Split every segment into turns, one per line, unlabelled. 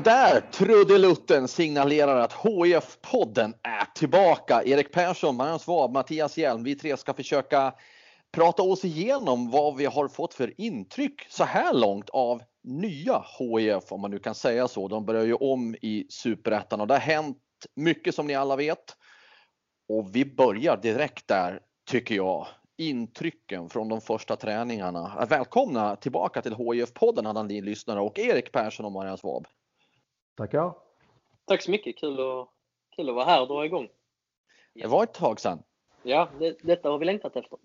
Den där trudelutten signalerar att HIF-podden är tillbaka. Erik Persson, Marianne Svab, Mattias Hjelm. Vi tre ska försöka prata oss igenom vad vi har fått för intryck så här långt av nya HIF, om man nu kan säga så. De börjar ju om i Superettan och det har hänt mycket som ni alla vet. Och vi börjar direkt där, tycker jag. Intrycken från de första träningarna. Välkomna tillbaka till HIF-podden alla ni lyssnare och Erik Persson och Marianne Svab.
Tackar.
Tack så mycket. Kul att, kul att vara här och dra igång.
Det var ett tag sedan.
Ja, det, detta har vi längtat efter.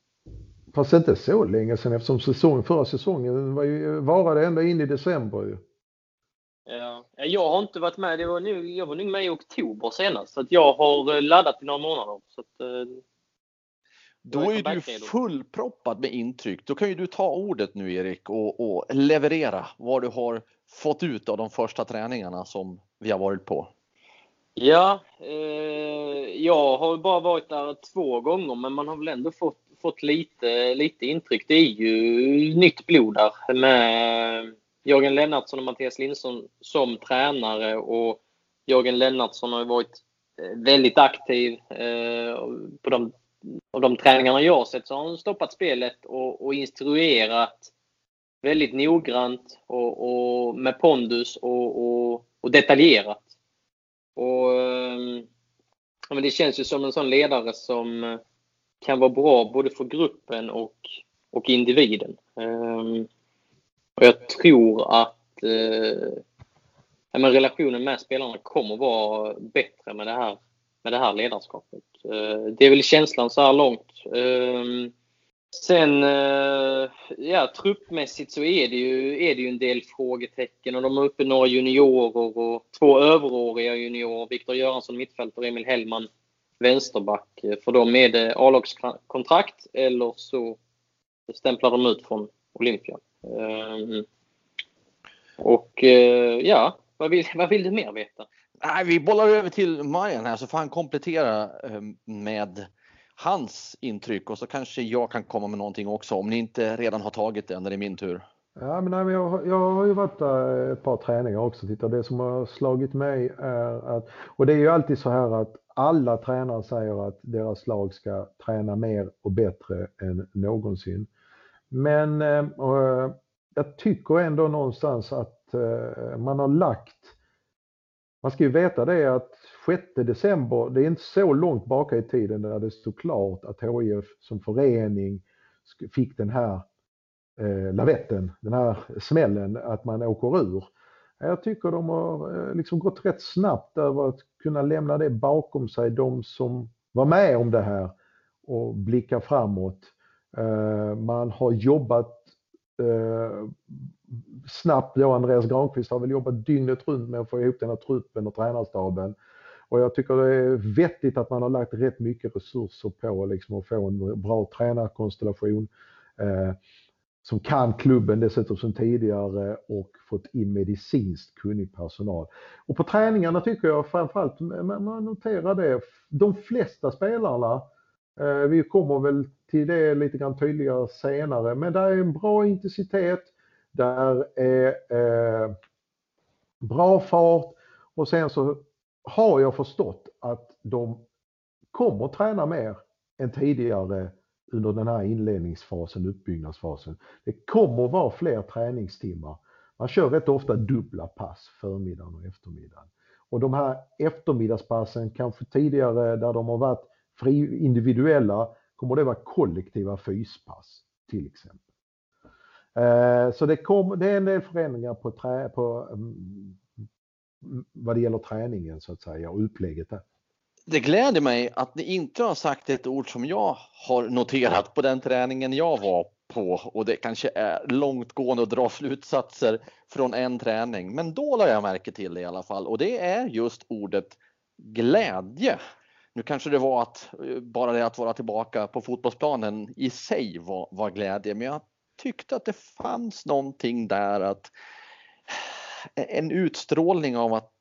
Fast inte så länge sedan eftersom säsong, förra säsongen var ju, varade ända in i december ju.
Ja, jag har inte varit med. Det var nu, jag var nog med i oktober senast. Så att jag har eh, laddat i några månader. Så att, eh,
Då är du fullproppad med intryck. Då kan ju du ta ordet nu Erik och, och leverera vad du har fått ut av de första träningarna som vi har varit på.
Ja, eh, jag har bara varit där två gånger men man har väl ändå fått, fått lite, lite intryck. Det är ju nytt blod där med Jörgen Lennartsson och Mattias Lindsson som tränare och Jörgen Lennartsson har varit eh, väldigt aktiv eh, på de, av de träningarna jag har sett så har han stoppat spelet och, och instruerat väldigt noggrant och, och med pondus och, och, och detaljerat. Och, ja, men det känns ju som en sån ledare som eh, kan vara bra både för gruppen och, och individen. Um, och jag tror att uh, ja, men relationen med spelarna kommer vara bättre med det här, med det här ledarskapet. Uh, det är väl känslan så här långt. Um, Sen, eh, ja, truppmässigt så är det ju, är det ju en del frågetecken och de har uppe några juniorer och två överåriga juniorer. Viktor Göransson mittfältare, och Emil Hellman vänsterback. För dem är det A-lagskontrakt eller så stämplar de ut från Olympia. Eh, och eh, ja, vad vill, vad vill du mer veta?
Nej, vi bollar över till Marian här så får han komplettera med hans intryck och så kanske jag kan komma med någonting också om ni inte redan har tagit det när det är min tur.
Ja, men nej, jag, jag har ju varit där ett par träningar också. Titta, det som har slagit mig är att, och det är ju alltid så här att alla tränare säger att deras lag ska träna mer och bättre än någonsin. Men eh, eh jag tycker ändå någonstans att eh, man har lagt, man ska ju veta det att 6 december, det är inte så långt baka i tiden när det stod klart att HIF som förening fick den här eh, lavetten, den här smällen att man åker ur. Jag tycker de har eh, liksom gått rätt snabbt över att kunna lämna det bakom sig, de som var med om det här och blicka framåt. Eh, man har jobbat eh, snabbt då, Andreas Granqvist har väl jobbat dygnet runt med att få ihop den här truppen och tränarstaben. Och jag tycker det är vettigt att man har lagt rätt mycket resurser på liksom, att få en bra tränarkonstellation eh, som kan klubben dessutom som tidigare och fått in medicinskt kunnig personal. Och på träningarna tycker jag framförallt, man noterar det, de flesta spelarna, eh, vi kommer väl till det lite grann tydligare senare, men där är en bra intensitet, där är eh, bra fart och sen så har jag förstått att de kommer träna mer än tidigare under den här inledningsfasen, uppbyggnadsfasen. Det kommer vara fler träningstimmar. Man kör rätt ofta dubbla pass, förmiddagen och eftermiddagen. Och de här eftermiddagspassen, kanske tidigare där de har varit fri, individuella, kommer det vara kollektiva fyspass. till exempel. Eh, så det, kom, det är en del förändringar på, trä, på mm, vad det gäller träningen så att säga och upplägget där.
Det gläder mig att ni inte har sagt ett ord som jag har noterat på den träningen jag var på och det kanske är långtgående att dra slutsatser från en träning. Men då la jag märke till det i alla fall och det är just ordet glädje. Nu kanske det var att eh, bara det att vara tillbaka på fotbollsplanen i sig var, var glädje, men jag tyckte att det fanns någonting där att en utstrålning av att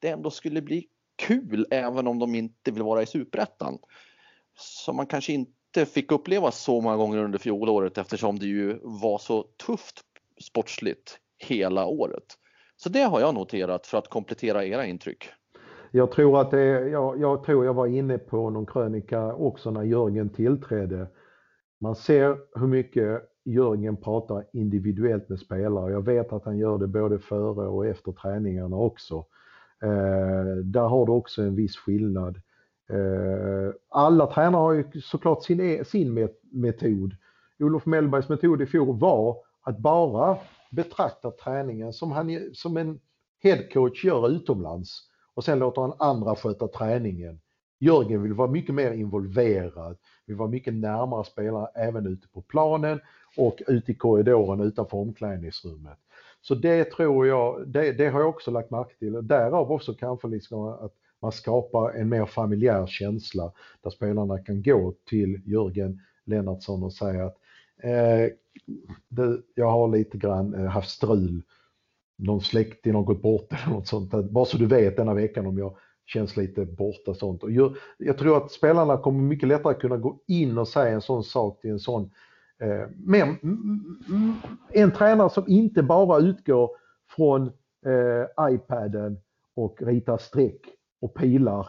det ändå skulle bli kul även om de inte vill vara i superettan. Som man kanske inte fick uppleva så många gånger under fjolåret eftersom det ju var så tufft sportsligt hela året. Så det har jag noterat för att komplettera era intryck.
Jag tror att det, jag, jag tror jag var inne på någon krönika också när Jörgen tillträdde. Man ser hur mycket Jörgen pratar individuellt med spelare. Jag vet att han gör det både före och efter träningarna också. Eh, där har du också en viss skillnad. Eh, alla tränare har ju såklart sin, e-, sin metod. Olof Mellbergs metod i fjol var att bara betrakta träningen som, han, som en headcoach gör utomlands och sen låter han andra sköta träningen. Jörgen vill vara mycket mer involverad, vill vara mycket närmare spelare även ute på planen och ute i korridoren utanför omklädningsrummet. Så det tror jag, det, det, har jag också lagt märke till. Därav också kanske liksom att man skapar en mer familjär känsla där spelarna kan gå till Jörgen Lennartsson och säga att eh, det, jag har lite grann eh, haft strul, någon släkting har gått bort eller något sånt. Bara så du vet denna veckan om jag känns lite borta sånt. Och jag, jag tror att spelarna kommer mycket lättare kunna gå in och säga en sån sak till en sån Eh, men en tränare som inte bara utgår från eh, iPaden och ritar streck och pilar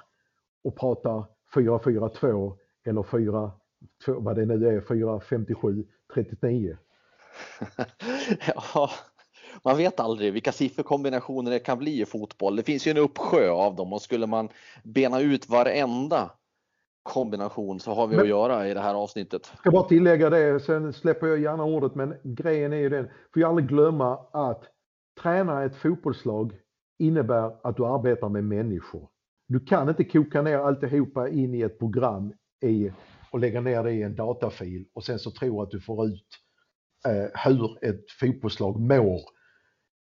och pratar 4-4-2 eller 4, vad det nu är, 4-57, 39.
ja, man vet aldrig vilka sifferkombinationer det kan bli i fotboll. Det finns ju en uppsjö av dem och skulle man bena ut varenda kombination så har vi men, att göra i det här avsnittet.
Jag ska bara tillägga det, sen släpper jag gärna ordet, men grejen är ju den, får jag aldrig glömma att träna ett fotbollslag innebär att du arbetar med människor. Du kan inte koka ner alltihopa in i ett program i, och lägga ner det i en datafil och sen så tro att du får ut eh, hur ett fotbollslag mår,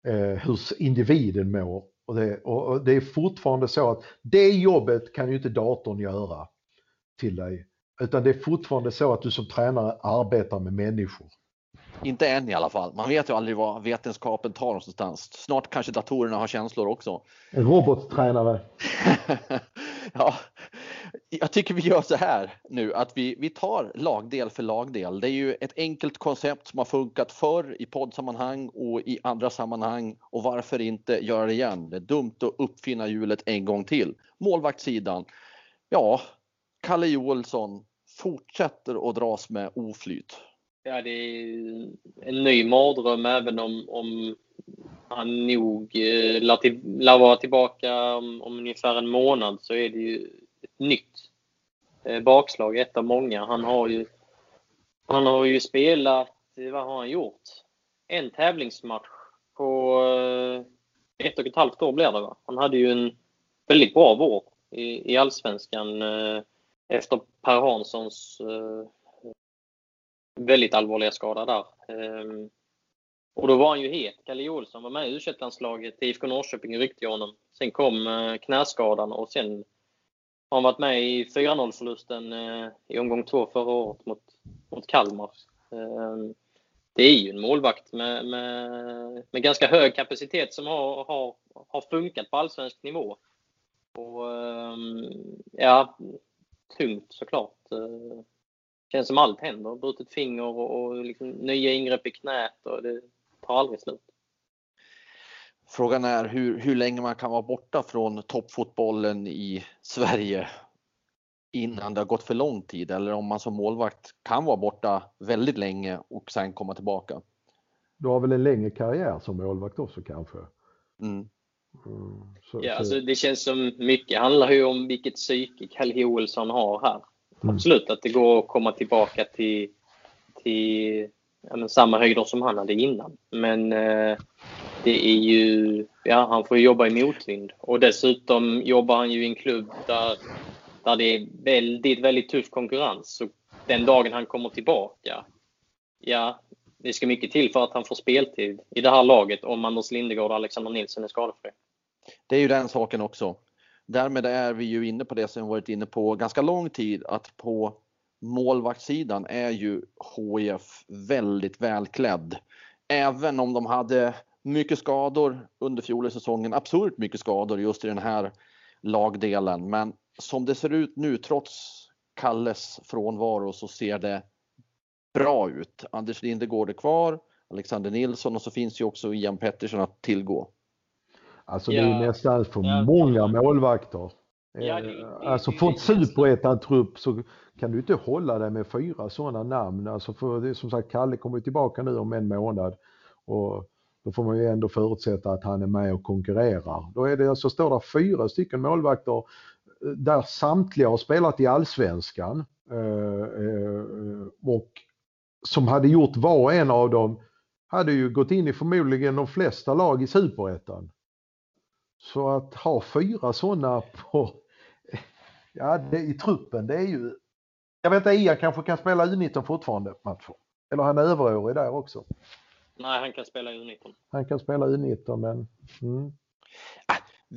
eh, hur individen mår. Och det, och det är fortfarande så att det jobbet kan ju inte datorn göra till dig. Utan det är fortfarande så att du som tränare arbetar med människor.
Inte än i alla fall. Man vet ju aldrig vad vetenskapen tar någonstans. Snart kanske datorerna har känslor också.
En robottränare.
ja, jag tycker vi gör så här nu att vi, vi tar lagdel för lagdel. Det är ju ett enkelt koncept som har funkat förr i poddsammanhang och i andra sammanhang och varför inte göra det igen? Det är dumt att uppfinna hjulet en gång till. Målvaktssidan. Ja, Kalle Joelsson fortsätter att dras med oflyt.
Ja, det är en ny mardröm även om, om han nog eh, lär, till, lär vara tillbaka om, om, ungefär en månad så är det ju ett nytt eh, bakslag, ett av många. Han har ju, han har ju spelat, eh, vad har han gjort? En tävlingsmatch på eh, ett och ett halvt år blir det va? Han hade ju en väldigt bra vår i, i Allsvenskan. Eh, efter Per Hanssons eh, väldigt allvarliga skada där. Eh, och då var han ju het. Kalle Olsson var med i u landslaget IFK Norrköping ryckte honom. Sen kom eh, knäskadan och sen har han varit med i 4-0 förlusten eh, i omgång två förra året mot, mot Kalmar. Ehm, det är ju en målvakt med, med, med ganska hög kapacitet som har, har, har funkat på allsvensk nivå. Och, ehm, ja, tungt såklart. Eh, känns som allt händer. Brutet finger och, och liksom nya ingrepp i knät och det tar aldrig slut.
Frågan är hur, hur länge man kan vara borta från toppfotbollen i Sverige innan det har gått för lång tid eller om man som målvakt kan vara borta väldigt länge och sen komma tillbaka.
Du har väl en längre karriär som målvakt också kanske?
Mm. Mm, så, ja, så. Alltså, det känns som mycket handlar ju om vilket psyke Kalle Joelsson har här. Mm. Absolut att det går att komma tillbaka till, till ja, samma höjder som han hade innan. Men eh, det är ju, ja han får jobba i motvind. Och dessutom jobbar han ju i en klubb där, där det är väldigt, väldigt tuff konkurrens. Så den dagen han kommer tillbaka, ja det ska mycket till för att han får speltid i det här laget om Anders Lindegård och Alexander Nilsson är skadefri.
Det är ju den saken också. Därmed är vi ju inne på det som vi varit inne på ganska lång tid att på målvaktssidan är ju HIF väldigt välklädd. Även om de hade mycket skador under fjolårssäsongen, absurt mycket skador just i den här lagdelen. Men som det ser ut nu, trots Kalles frånvaro, så ser det bra ut. Anders Lindegård är kvar, Alexander Nilsson och så finns ju också Ian Pettersson att tillgå.
Alltså det är nästan för ja. många målvakter. Ja, det, det, alltså för ett superettan-trupp så kan du inte hålla dig med fyra sådana namn. Alltså för det är som sagt, Kalle kommer tillbaka nu om en månad och då får man ju ändå förutsätta att han är med och konkurrerar. Då är det alltså, står det fyra stycken målvakter eh, där samtliga har spelat i allsvenskan eh, eh, och som hade gjort var och en av dem hade ju gått in i förmodligen de flesta lag i superettan. Så att ha fyra sådana på, ja, det, i truppen, det är ju... Jag vet inte, Ian kanske kan spela U19 fortfarande matcher. Eller han är överårig där också.
Nej, han kan spela U19.
Han kan spela U19, men... Mm.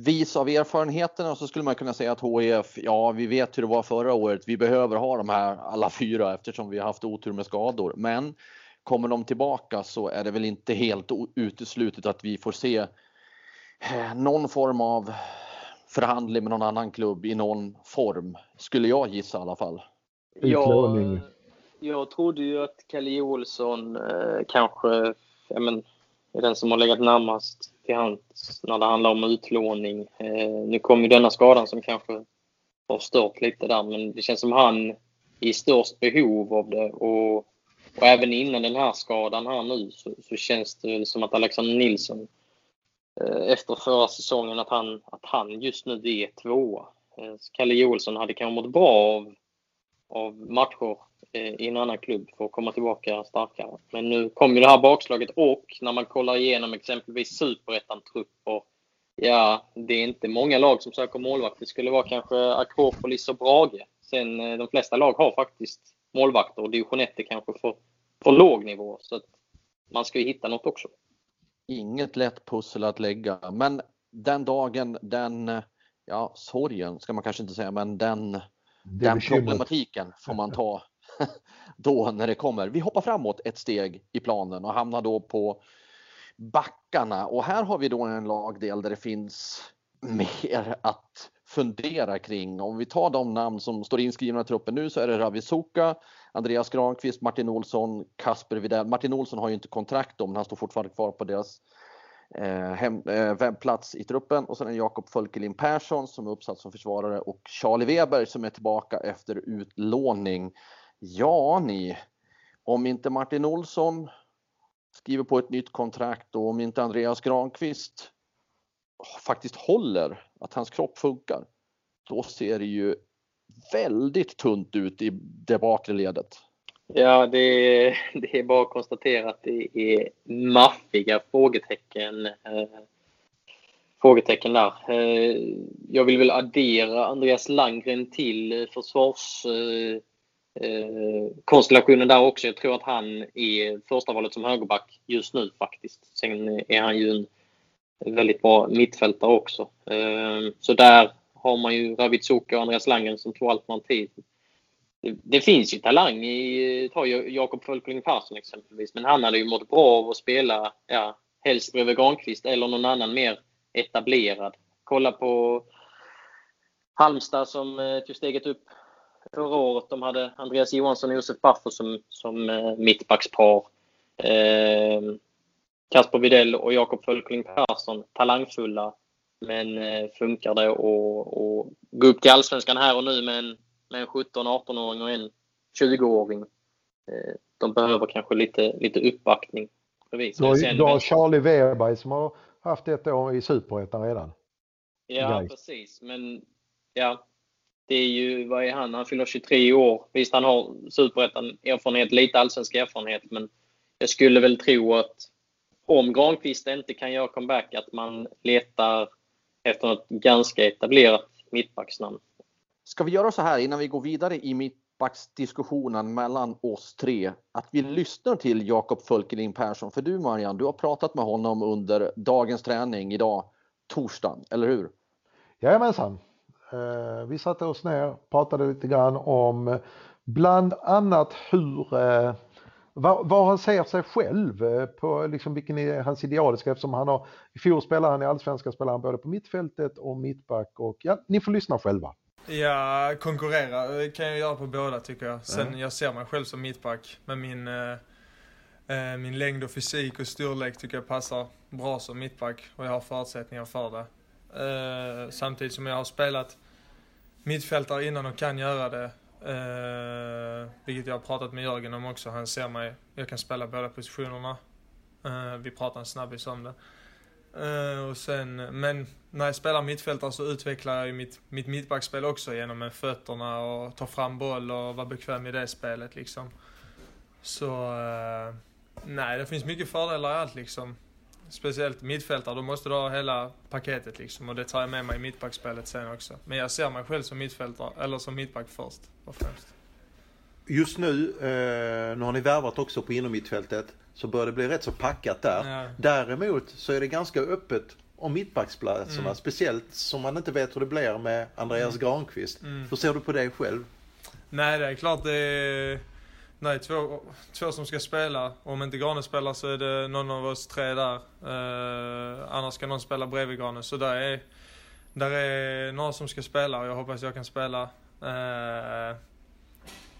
Vis av erfarenheterna så skulle man kunna säga att HIF, ja vi vet hur det var förra året. Vi behöver ha de här alla fyra eftersom vi har haft otur med skador. Men kommer de tillbaka så är det väl inte helt uteslutet att vi får se Eh, någon form av förhandling med någon annan klubb i någon form, skulle jag gissa i alla fall.
Jag, jag trodde ju att Kalle Olsson eh, kanske men, är den som har legat närmast till hands när det handlar om utlåning. Eh, nu kom ju denna skadan som kanske har stört lite där, men det känns som han är i störst behov av det. Och, och även innan den här skadan här nu så, så känns det som att Alexander Nilsson Eh, efter förra säsongen att han, att han just nu är tvåa. Eh, Kalle Joelsson hade kanske mått bra av, av matcher eh, i en annan klubb för att komma tillbaka starkare. Men nu kom ju det här bakslaget och när man kollar igenom exempelvis superettan-trupper. Ja, det är inte många lag som söker målvakt. Det skulle vara kanske Akropolis och Brage. Sen eh, de flesta lag har faktiskt målvakter och division 1 är kanske för, för låg nivå. Så att man ska ju hitta något också
inget lätt pussel att lägga. Men den dagen, den, ja sorgen ska man kanske inte säga, men den, den problematiken får man ta då när det kommer. Vi hoppar framåt ett steg i planen och hamnar då på backarna och här har vi då en lagdel där det finns mer att fundera kring. Om vi tar de namn som står inskrivna i truppen nu så är det Ravisoka, Andreas Granqvist, Martin Olsson, Kasper Widell. Martin Olsson har ju inte kontrakt då, men han står fortfarande kvar på deras Eh, hem, eh, webbplats i truppen. Och sen Jakob Folkelin Persson som är uppsatt som försvarare och Charlie Weber som är tillbaka efter utlåning. Ja ni, om inte Martin Olsson skriver på ett nytt kontrakt och om inte Andreas Granqvist faktiskt håller, att hans kropp funkar, då ser det ju väldigt tunt ut i det bakre ledet.
Ja, det är, det är bara att konstatera att det är maffiga frågetecken. Eh, frågetecken där. Eh, jag vill väl addera Andreas Landgren till försvarskonstellationen eh, eh där också. Jag tror att han är första valet som högerback just nu faktiskt. Sen är han ju en väldigt bra mittfältare också. Eh, så där har man ju Ravitsuka och Andreas Langen som två alternativ. Det, det finns ju talang i, ta Jakob Folkling Persson exempelvis, men han hade ju mått bra av att spela, ja, helst bredvid Granqvist eller någon annan mer etablerad. Kolla på Halmstad som eh, tog steget upp förra året. De hade Andreas Johansson och Josef Baffer som, som eh, mittbackspar. Eh, Kasper Videll och Jakob Folkling Persson, talangfulla men eh, funkar det att gå upp till Allsvenskan här och nu med en, med en 17-18-åring och en 20-åring. Eh, de behöver kanske lite, lite uppbackning.
Du har, du har Charlie Weberg som har haft ett år i Superettan redan.
Ja, Grej. precis. Men ja, Det är ju, vad är han? Han fyller 23 år. Visst, han har superettan-erfarenhet, lite allsvensk erfarenhet, men jag skulle väl tro att om Granqvist inte kan göra comeback, att man letar efter något ganska etablerat mittbacksnamn.
Ska vi göra så här innan vi går vidare i mittbacksdiskussionen mellan oss tre, att vi lyssnar till Jakob Fölkelin Persson. För du Marianne, du har pratat med honom under dagens träning idag, torsdagen, eller hur?
Jajamensan. Eh, vi satte oss ner, pratade lite grann om bland annat hur eh, vad, han ser sig själv eh, på liksom vilken är hans idealiska eftersom han har i fjol spelade han i allsvenskan spelade han både på mittfältet och mittback och ja, ni får lyssna själva.
Ja, konkurrera kan jag göra på båda tycker jag. Sen mm. jag ser mig själv som mittback med min eh, min längd och fysik och storlek tycker jag passar bra som mittback och jag har förutsättningar för det. Eh, samtidigt som jag har spelat mittfältare innan och kan göra det. Eh, vilket jag har pratat med Jörgen om också. Han ser mig, jag kan spela båda positionerna. Eh, vi pratar en snabbis om det. Eh, och sen, men när jag spelar mittfältare så utvecklar jag ju mitt, mitt mittbackspel också genom med fötterna och ta fram boll och vara bekväm i det spelet liksom. Så, eh, nej det finns mycket fördelar i allt liksom speciellt mittfältare, då måste du ha hela paketet liksom och det tar jag med mig i mittbackspelet sen också. Men jag ser mig själv som mittfältare, eller som mittback först och främst.
Just nu, eh, nu har ni värvat också på innermittfältet, så börjar det bli rätt så packat där. Ja. Däremot så är det ganska öppet om mittbacksplatserna, mm. speciellt som man inte vet hur det blir med Andreas mm. Granqvist. Mm. Hur ser du på det själv?
Nej, det är klart det är Nej, två, två som ska spela. Om inte Grane spelar så är det någon av oss tre där. Eh, annars ska någon spela bredvid Grane. Så där är, där är några som ska spela och jag hoppas jag kan spela. Eh,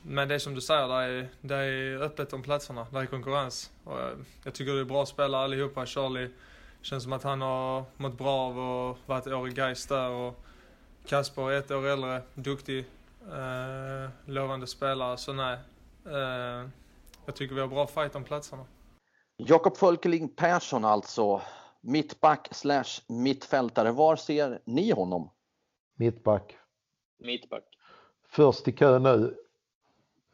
men det är som du säger, där är, det är öppet om platserna. Där är konkurrens. Och jag tycker det är bra spelare allihopa. Charlie känns som att han har mått bra av att vara ett år i Gais där. Och Kasper är ett år äldre, duktig, eh, lovande spelare. Så nej, Eh, jag tycker vi har bra fight om platserna.
Jakob Fölkeling Persson alltså, mittback slash mittfältare. Var ser ni honom?
Mittback.
Mittback.
Först i kö nu.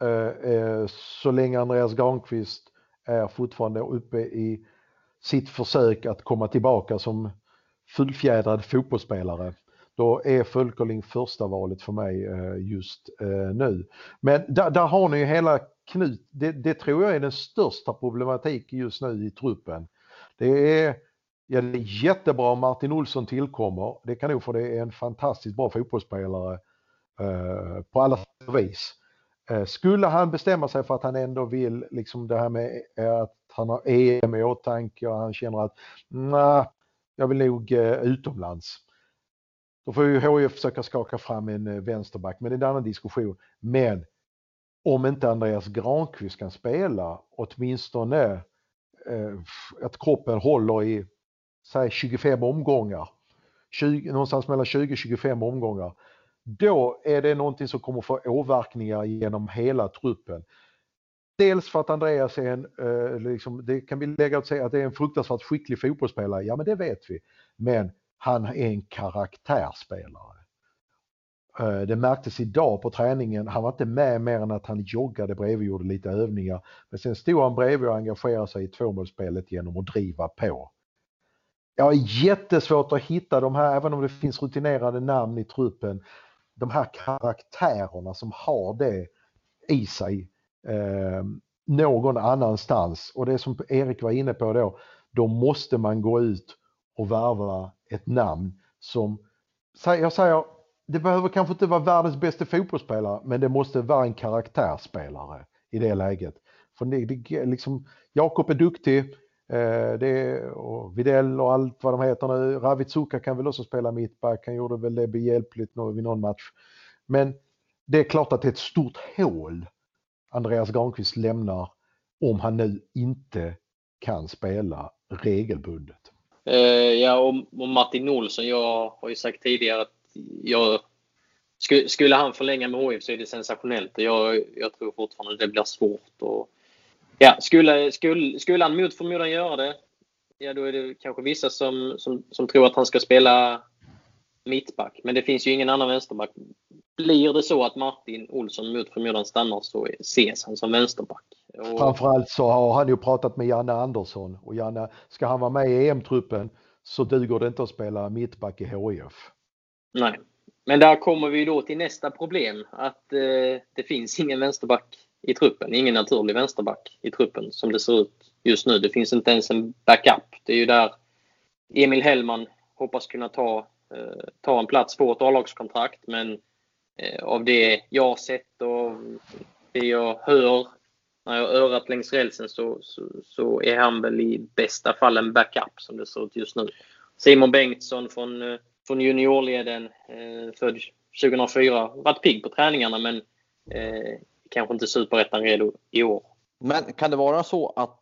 Eh, eh, så länge Andreas Granqvist är fortfarande uppe i sitt försök att komma tillbaka som fullfjädrad fotbollsspelare då är Fölkerling första valet för mig eh, just eh, nu. Men där, där har ni ju hela knut, det, det, tror jag är den största problematiken just nu i truppen. Det är, ja, det är jättebra om Martin Olsson tillkommer, det kan nog för det är en fantastiskt bra fotbollsspelare eh, på alla vis. Eh, skulle han bestämma sig för att han ändå vill, liksom det här med eh, att han har EM i åtanke och han känner att nej, jag vill nog eh, utomlands då får ju HIF försöka skaka fram en vänsterback, men det är en annan diskussion. Men om inte Andreas Granqvist kan spela, åtminstone eh, att kroppen håller i säg 25 omgångar, 20, någonstans mellan 20-25 omgångar, då är det någonting som kommer få åverkningar genom hela truppen. Dels för att Andreas är en, eh, liksom, det kan vi lägga åt säga att det är en fruktansvärt skicklig fotbollsspelare, ja men det vet vi. Men han är en karaktärsspelare. Eh, det märktes idag på träningen, han var inte med mer än att han joggade bredvid och gjorde lite övningar. Men sen stod han bredvid och engagerade sig i tvåmålsspelet genom att driva på. Jag har jättesvårt att hitta de här, även om det finns rutinerade namn i truppen, de här karaktärerna som har det i sig eh, någon annanstans. Och det som Erik var inne på då, då måste man gå ut och värva ett namn som, jag säger, det behöver kanske inte vara världens bästa fotbollsspelare, men det måste vara en karaktärsspelare i det läget. För det, det, liksom, Jakob är duktig, Eh, det, och Videll och allt vad de heter nu. Ravitsuka kan väl också spela mittback, han gjorde väl det behjälpligt vid någon match. Men det är klart att det är ett stort hål Andreas Granqvist lämnar om han nu inte kan spela regelbundet.
Eh, ja, och, Martin Olsson. Jag har ju sagt tidigare att jag, skulle, skulle han förlänga med HIF så är det sensationellt. Jag, jag tror fortfarande det blir svårt. Och, ja, skulle, skulle, skulle han mot förmodan göra det, ja då är det kanske vissa som, som, som tror att han ska spela mittback. Men det finns ju ingen annan vänsterback blir det så att Martin Olsson mot förmodan stannar så ses han som vänsterback.
Och... Framförallt så har han ju pratat med Janne Andersson och Janne, ska han vara med i EM-truppen så duger det inte att spela mittback i HIF.
Nej, men där kommer vi då till nästa problem att eh, det finns ingen vänsterback i truppen, ingen naturlig vänsterback i truppen som det ser ut just nu. Det finns inte ens en backup. Det är ju där Emil Hellman hoppas kunna ta, eh, ta en plats, få ett A-lagskontrakt men eh, av det jag har sett och det jag hör när jag har örat längs rälsen så, så, så, är han väl i bästa fall en backup som det ser ut just nu. Simon Bengtsson från, eh, från juniorleden, eh, född 2004, varit pigg på träningarna men eh, kanske inte superettan redo i år.
Men kan det vara så att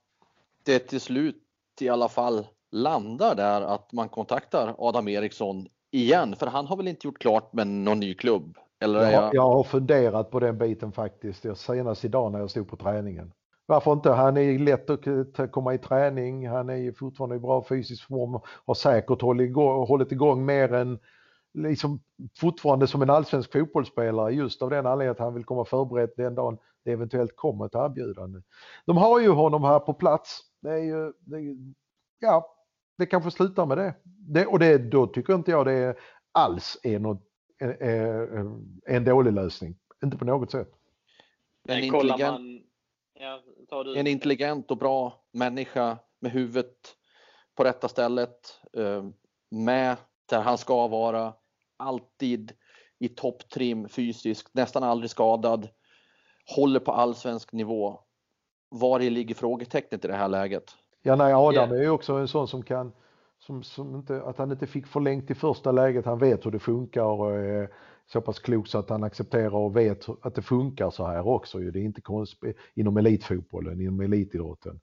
det till slut i alla fall landar där att man kontaktar Adam Eriksson igen? För han har väl inte gjort klart med någon ny klubb?
Eller jag, jag har funderat på den biten faktiskt. Senast idag när jag stod på träningen. Varför inte? Han är lätt att komma i träning. Han är fortfarande i bra fysisk form. Har säkert hållit igång, hållit igång mer än liksom fortfarande som en allsvensk fotbollsspelare just av den anledningen att han vill komma förberedd den dagen det eventuellt kommer ett erbjudande. De har ju honom här på plats. Det är ju, det ja, det kanske slutar med det. det och det, då tycker inte jag det alls är något en, en dålig lösning. Inte på något sätt.
En intelligent, man, ja, en intelligent och bra människa med huvudet på rätta stället. Eh, med där han ska vara. Alltid i topptrim fysiskt, nästan aldrig skadad. Håller på allsvensk nivå. Var ligger frågetecknet i det här läget?
Ja, nej, Adam yeah. är ju också en sån som kan som, som inte, att han inte fick förlängt i första läget. Han vet hur det funkar och är så pass klok så att han accepterar och vet att det funkar så här också. Det är inte konstigt inom elitfotbollen, inom elitidrotten.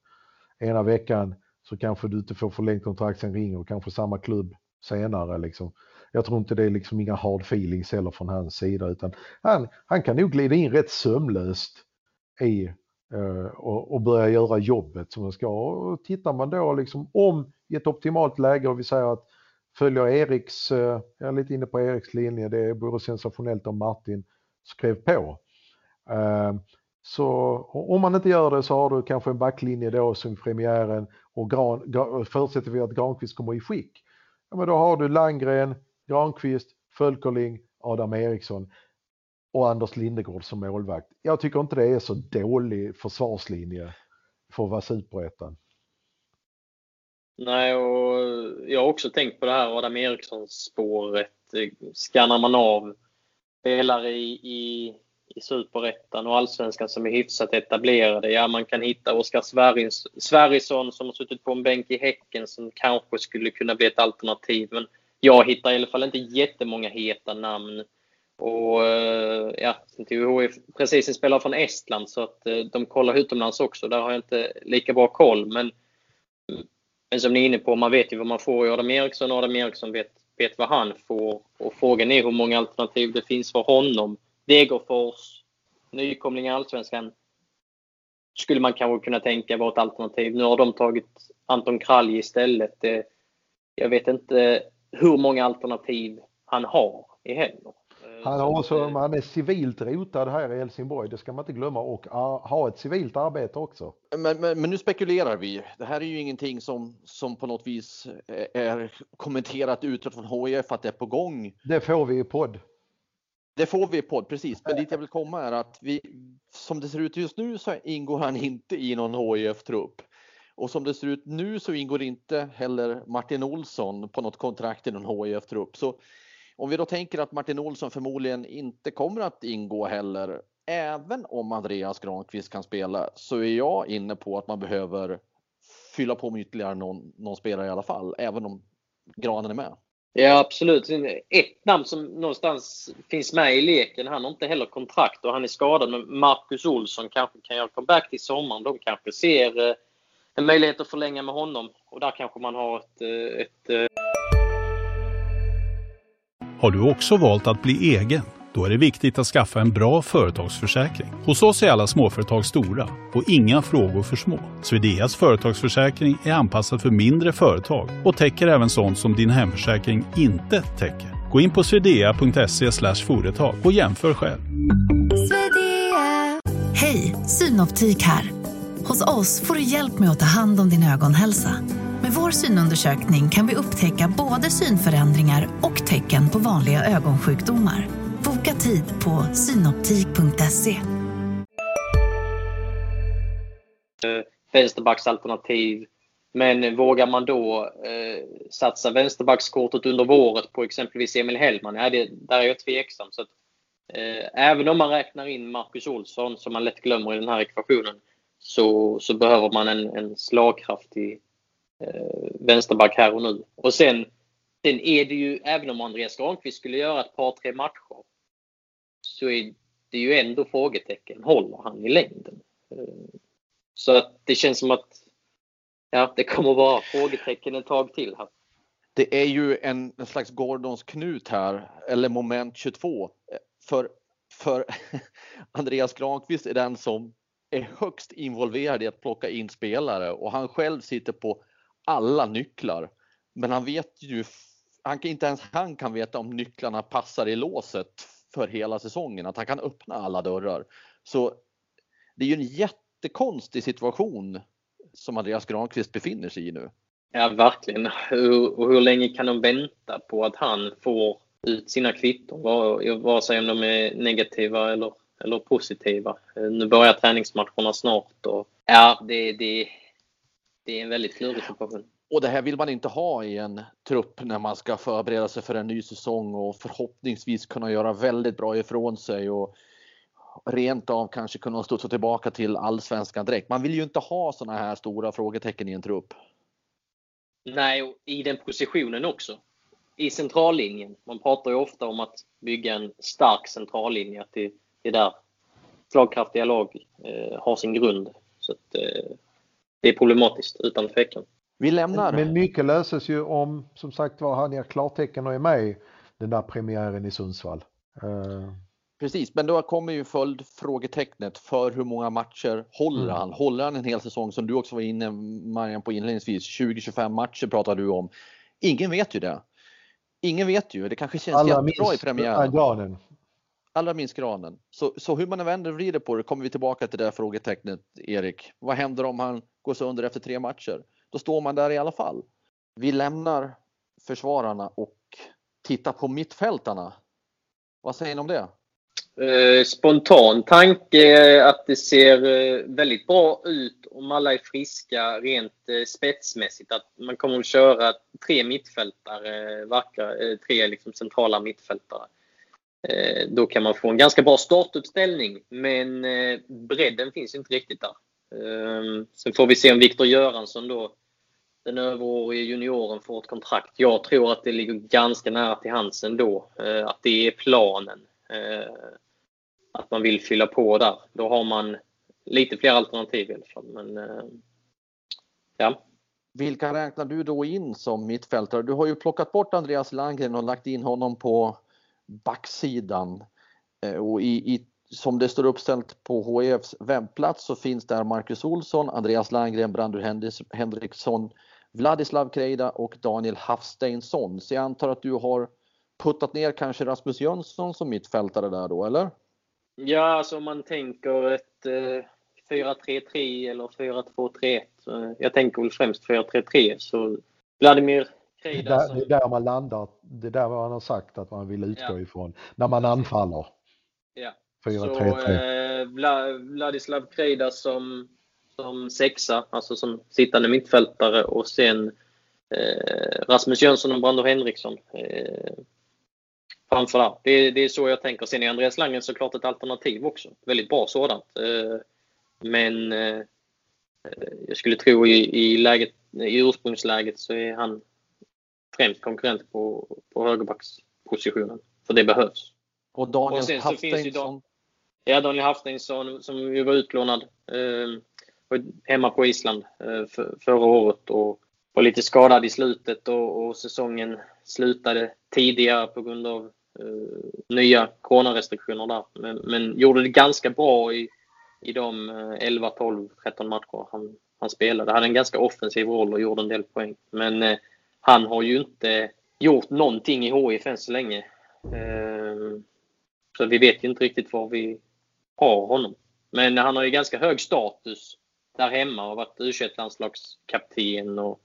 Ena veckan så kanske du inte får förlängt kontrakt, sen ringer kanske samma klubb senare. Liksom. Jag tror inte det är liksom inga hard feelings heller från hans sida utan han, han kan nog glida in rätt sömlöst i uh, och, och, börja göra jobbet som han ska. Och tittar man då liksom om i ett optimalt läge och vi säger att följer Eriks, eh, jag är lite inne på Eriks linje, det vore sensationellt om Martin skrev på. Eh, så om man inte gör det så har du kanske en backlinje då som premiären och Gran, förutsätter vi att Granqvist kommer i skick. Ja, men då har du Landgren, Granqvist, Fölkerling, Adam Eriksson och Anders Lindegård som målvakt. Jag tycker inte det är så dålig försvarslinje för att vara superettan.
Nej, och jag har också tänkt på det här Adam Eriksson-spåret. Skannar man av spelare i, i, i superettan och allsvenskan som är hyfsat etablerade. Ja, man kan hitta Oskar Sverrisson som har suttit på en bänk i Häcken som kanske skulle kunna bli ett alternativ. Men jag hittar i alla fall inte jättemånga heta namn. Och eh, ja, TVH är precis en spelare från Estland så att eh, de kollar utomlands också. Där har jag inte lika bra koll. Men men som ni är inne på, man vet ju vad man får i Adam Eriksson och Adam Eriksson vet, vet vad han får. Och frågan är hur många alternativ det finns för honom. Degerfors, nykomling i Allsvenskan skulle man kanske kunna tänka vara ett alternativ. Nu har de tagit Anton Kralj istället. Eh, jag vet inte hur många alternativ han har i heller.
Han, har också, han är civilt rotad här i Helsingborg, det ska man inte glömma, och ha ett civilt arbete också.
Men, men, men, nu spekulerar vi. Det här är ju ingenting som, som på något vis är kommenterat utåt från HIF att det är på gång.
Det får vi i podd.
Det får vi i podd, precis. Men dit jag vill komma är att vi, som det ser ut just nu så ingår han inte i någon HIF-trupp. Och som det ser ut nu så ingår inte heller Martin Olsson på något kontrakt i någon HIF-trupp. Så om vi då tänker att Martin Olsson förmodligen inte kommer att ingå heller, även om Andreas Granqvist kan spela, så är jag inne på att man behöver fylla på med ytterligare någon, någon spelare i alla fall, även om Granen är med.
Ja absolut. Ett namn som någonstans finns med i leken, han har inte heller kontrakt och han är skadad, men Marcus Olsson kanske kan göra comeback till sommaren. De kanske ser eh, en möjlighet att förlänga med honom och där kanske man har ett, eh, ett eh,
har du också valt att bli egen? Då är det viktigt att skaffa en bra företagsförsäkring. Hos oss är alla småföretag stora och inga frågor för små. Swedeas företagsförsäkring är anpassad för mindre företag och täcker även sånt som din hemförsäkring inte täcker. Gå in på swedea.se företag och jämför själv.
Hej, Synoptik här. Hos oss får du hjälp med att ta hand om din ögonhälsa. Med vår synundersökning kan vi upptäcka både synförändringar och tecken på vanliga ögonsjukdomar. Boka tid på synoptik.se.
Eh, vänsterbacksalternativ. Men vågar man då eh, satsa vänsterbackskortet under våret på exempelvis Emil Hellman? Ja, det, där är jag tveksam. Så att, eh, även om man räknar in Marcus Olsson, som man lätt glömmer i den här ekvationen, så, så behöver man en, en slagkraftig eh, vänsterback här och nu. Och sen, sen är det ju, även om Andreas Granqvist skulle göra ett par, tre matcher, så är det ju ändå frågetecken. Håller han i längden? Eh, så att det känns som att ja, det kommer vara frågetecken ett tag till här.
Det är ju en, en slags Gordons knut här, eller moment 22. Eh, för, för Andreas Granqvist är den som är högst involverad i att plocka in spelare och han själv sitter på alla nycklar. Men han vet ju, han kan, inte ens han kan veta om nycklarna passar i låset för hela säsongen, att han kan öppna alla dörrar. Så det är ju en jättekonstig situation som Andreas Granqvist befinner sig i nu.
Ja, verkligen. Och hur länge kan de vänta på att han får ut sina kvitton? Vare sig om de är negativa eller, eller positiva. Nu börjar träningsmatcherna snart och ja, det, det, det är en väldigt klurig situation.
Och det här vill man inte ha i en trupp när man ska förbereda sig för en ny säsong och förhoppningsvis kunna göra väldigt bra ifrån sig och rent av kanske kunna studsa tillbaka till allsvenskan direkt. Man vill ju inte ha sådana här stora frågetecken i en trupp.
Nej, och i den positionen också. I centrallinjen. Man pratar ju ofta om att bygga en stark centrallinje. Att det, det där slagkraftiga lag eh, har sin grund. Så att, eh, det är problematiskt utan tvekan.
Vi lämnar.
Men mycket löses ju om, som sagt var, han ger klartecken och är med i den där premiären i Sundsvall. Uh...
Precis, men då kommer ju följdfrågetecknet för hur många matcher håller mm. han? Håller han en hel säsong som du också var inne Marian på inledningsvis? 20-25 matcher pratar du om. Ingen vet ju det. Ingen vet ju. Det kanske känns Alla jättebra i premiären. Granen. Allra minst granen. Så, så hur man än vänder och vrider på det kommer vi tillbaka till det där frågetecknet Erik. Vad händer om han går sönder efter tre matcher? Då står man där i alla fall. Vi lämnar försvararna och tittar på mittfältarna. Vad säger ni om det?
Eh, spontan tanke att det ser eh, väldigt bra ut om alla är friska rent eh, spetsmässigt. Att man kommer att köra tre mittfältare, tre liksom centrala mittfältare. Eh, då kan man få en ganska bra startuppställning men eh, bredden finns inte riktigt där. Ehm, sen får vi se om Viktor Göransson då, den överårige junioren, får ett kontrakt. Jag tror att det ligger ganska nära till hands ändå. Eh, att det är planen att man vill fylla på där. Då har man lite fler alternativ i alla fall. Men, ja.
Vilka räknar du då in som mittfältare? Du har ju plockat bort Andreas Landgren och lagt in honom på backsidan. Eh, och i, i, som det står uppställt på HIFs webbplats så finns där Marcus Olsson, Andreas Landgren, Brandur Henriksson, Vladislav Kreida och Daniel Hafsteinsson. Så jag antar att du har puttat ner kanske Rasmus Jönsson som mittfältare där då, eller?
Ja, alltså om man tänker ett eh, 4-3-3 eller 4-2-3-1. Jag tänker väl främst 4-3-3. Så Vladimir
Krejda det, som... det är där man landar. Det är där man har sagt att man vill utgå ja. ifrån när man anfaller.
Ja. 4-3-3. Så eh, Vladislav Krejda som, som sexa, alltså som sittande mittfältare och sen eh, Rasmus Jönsson och Brando Henriksson. Eh, framför där. Det, det är så jag tänker. Sen är Andreas Langen såklart ett alternativ också. Väldigt bra sådant. Eh, men eh, jag skulle tro i, i, läget, i ursprungsläget så är han främst konkurrent på, på högerbackspositionen. För det behövs.
Och Daniel Hafsteinsson?
Ja, Daniel Hafsteinsson som ju var utlånad. Eh, hemma på Island eh, för, förra året och var lite skadad i slutet och, och säsongen slutade tidigare på grund av uh, nya coronarestriktioner där. Men, men, gjorde det ganska bra i, i de 11, 12, 13 matcher han, han spelade. Hade en ganska offensiv roll och gjorde en del poäng. Men uh, han har ju inte gjort någonting i HIF än så länge. Eh, så vi vet ju inte riktigt var vi har honom. Men han har ju ganska hög status där hemma och varit u landslagskapten och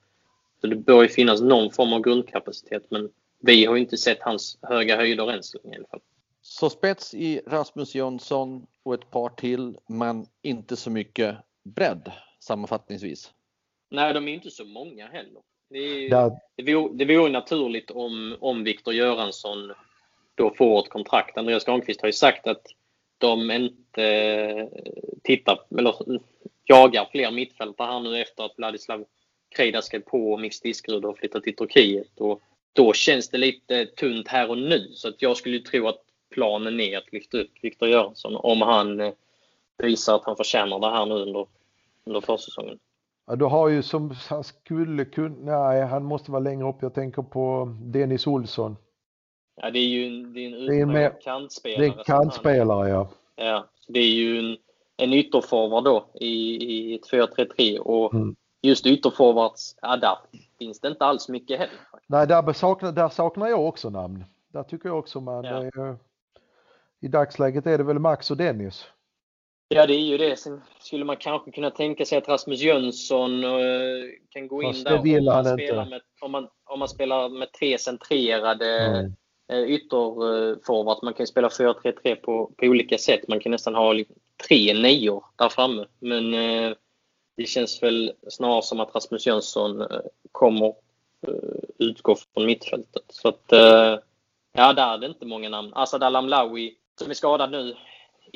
så det bör ju finnas någon form av grundkapacitet men vi har inte sett hans höga höjder än så länge i alla fall.
Så spets i Rasmus Jönsson och ett par till men inte så mycket bredd sammanfattningsvis?
Nej, de är inte så många heller. Det, är, det, vore, det vore naturligt om, om Viktor Göransson då får ett kontrakt. Andreas Granqvist har ju sagt att de inte tittar, eller jagar fler mittfältare här nu efter att Vladislav Krejda skrev på Mix Diskerud och flyttat till Turkiet. Och då känns det lite tunt här och nu. Så att jag skulle tro att planen är att lyfta upp Viktor Göransson om han eh, visar att han förtjänar det här nu under, under försäsongen.
Ja, du har ju som han skulle kunna, nej han måste vara längre upp. Jag tänker på Dennis Olsson.
Ja, det är ju en, det är en utmärkt kantspelare.
Det är en kantspelare, ja.
Ja, det är ju en, en ytterforward då i, i ett 4-3-3 och mm. just ytterforwards, ja där finns det inte alls mycket heller.
Nej, där saknar, där saknar jag också namn. Där tycker jag också man, ja. eh, i dagsläget är det väl Max och Dennis.
Ja, det är ju det. Sen skulle man kanske kunna tänka sig att Rasmus Jönsson uh, kan gå Fast in där
om man, spelar
med, om, man, om man spelar med tre centrerade mm. ytterforwards. Man kan spela 4-3-3 på, på olika sätt. Man kan nästan ha tre nior där framme. Men uh, det känns väl snarare som att Rasmus Jönsson kommer utgå från mittfältet. Så att, ja, där är det inte många namn. Asad Alamlawi som är skadad nu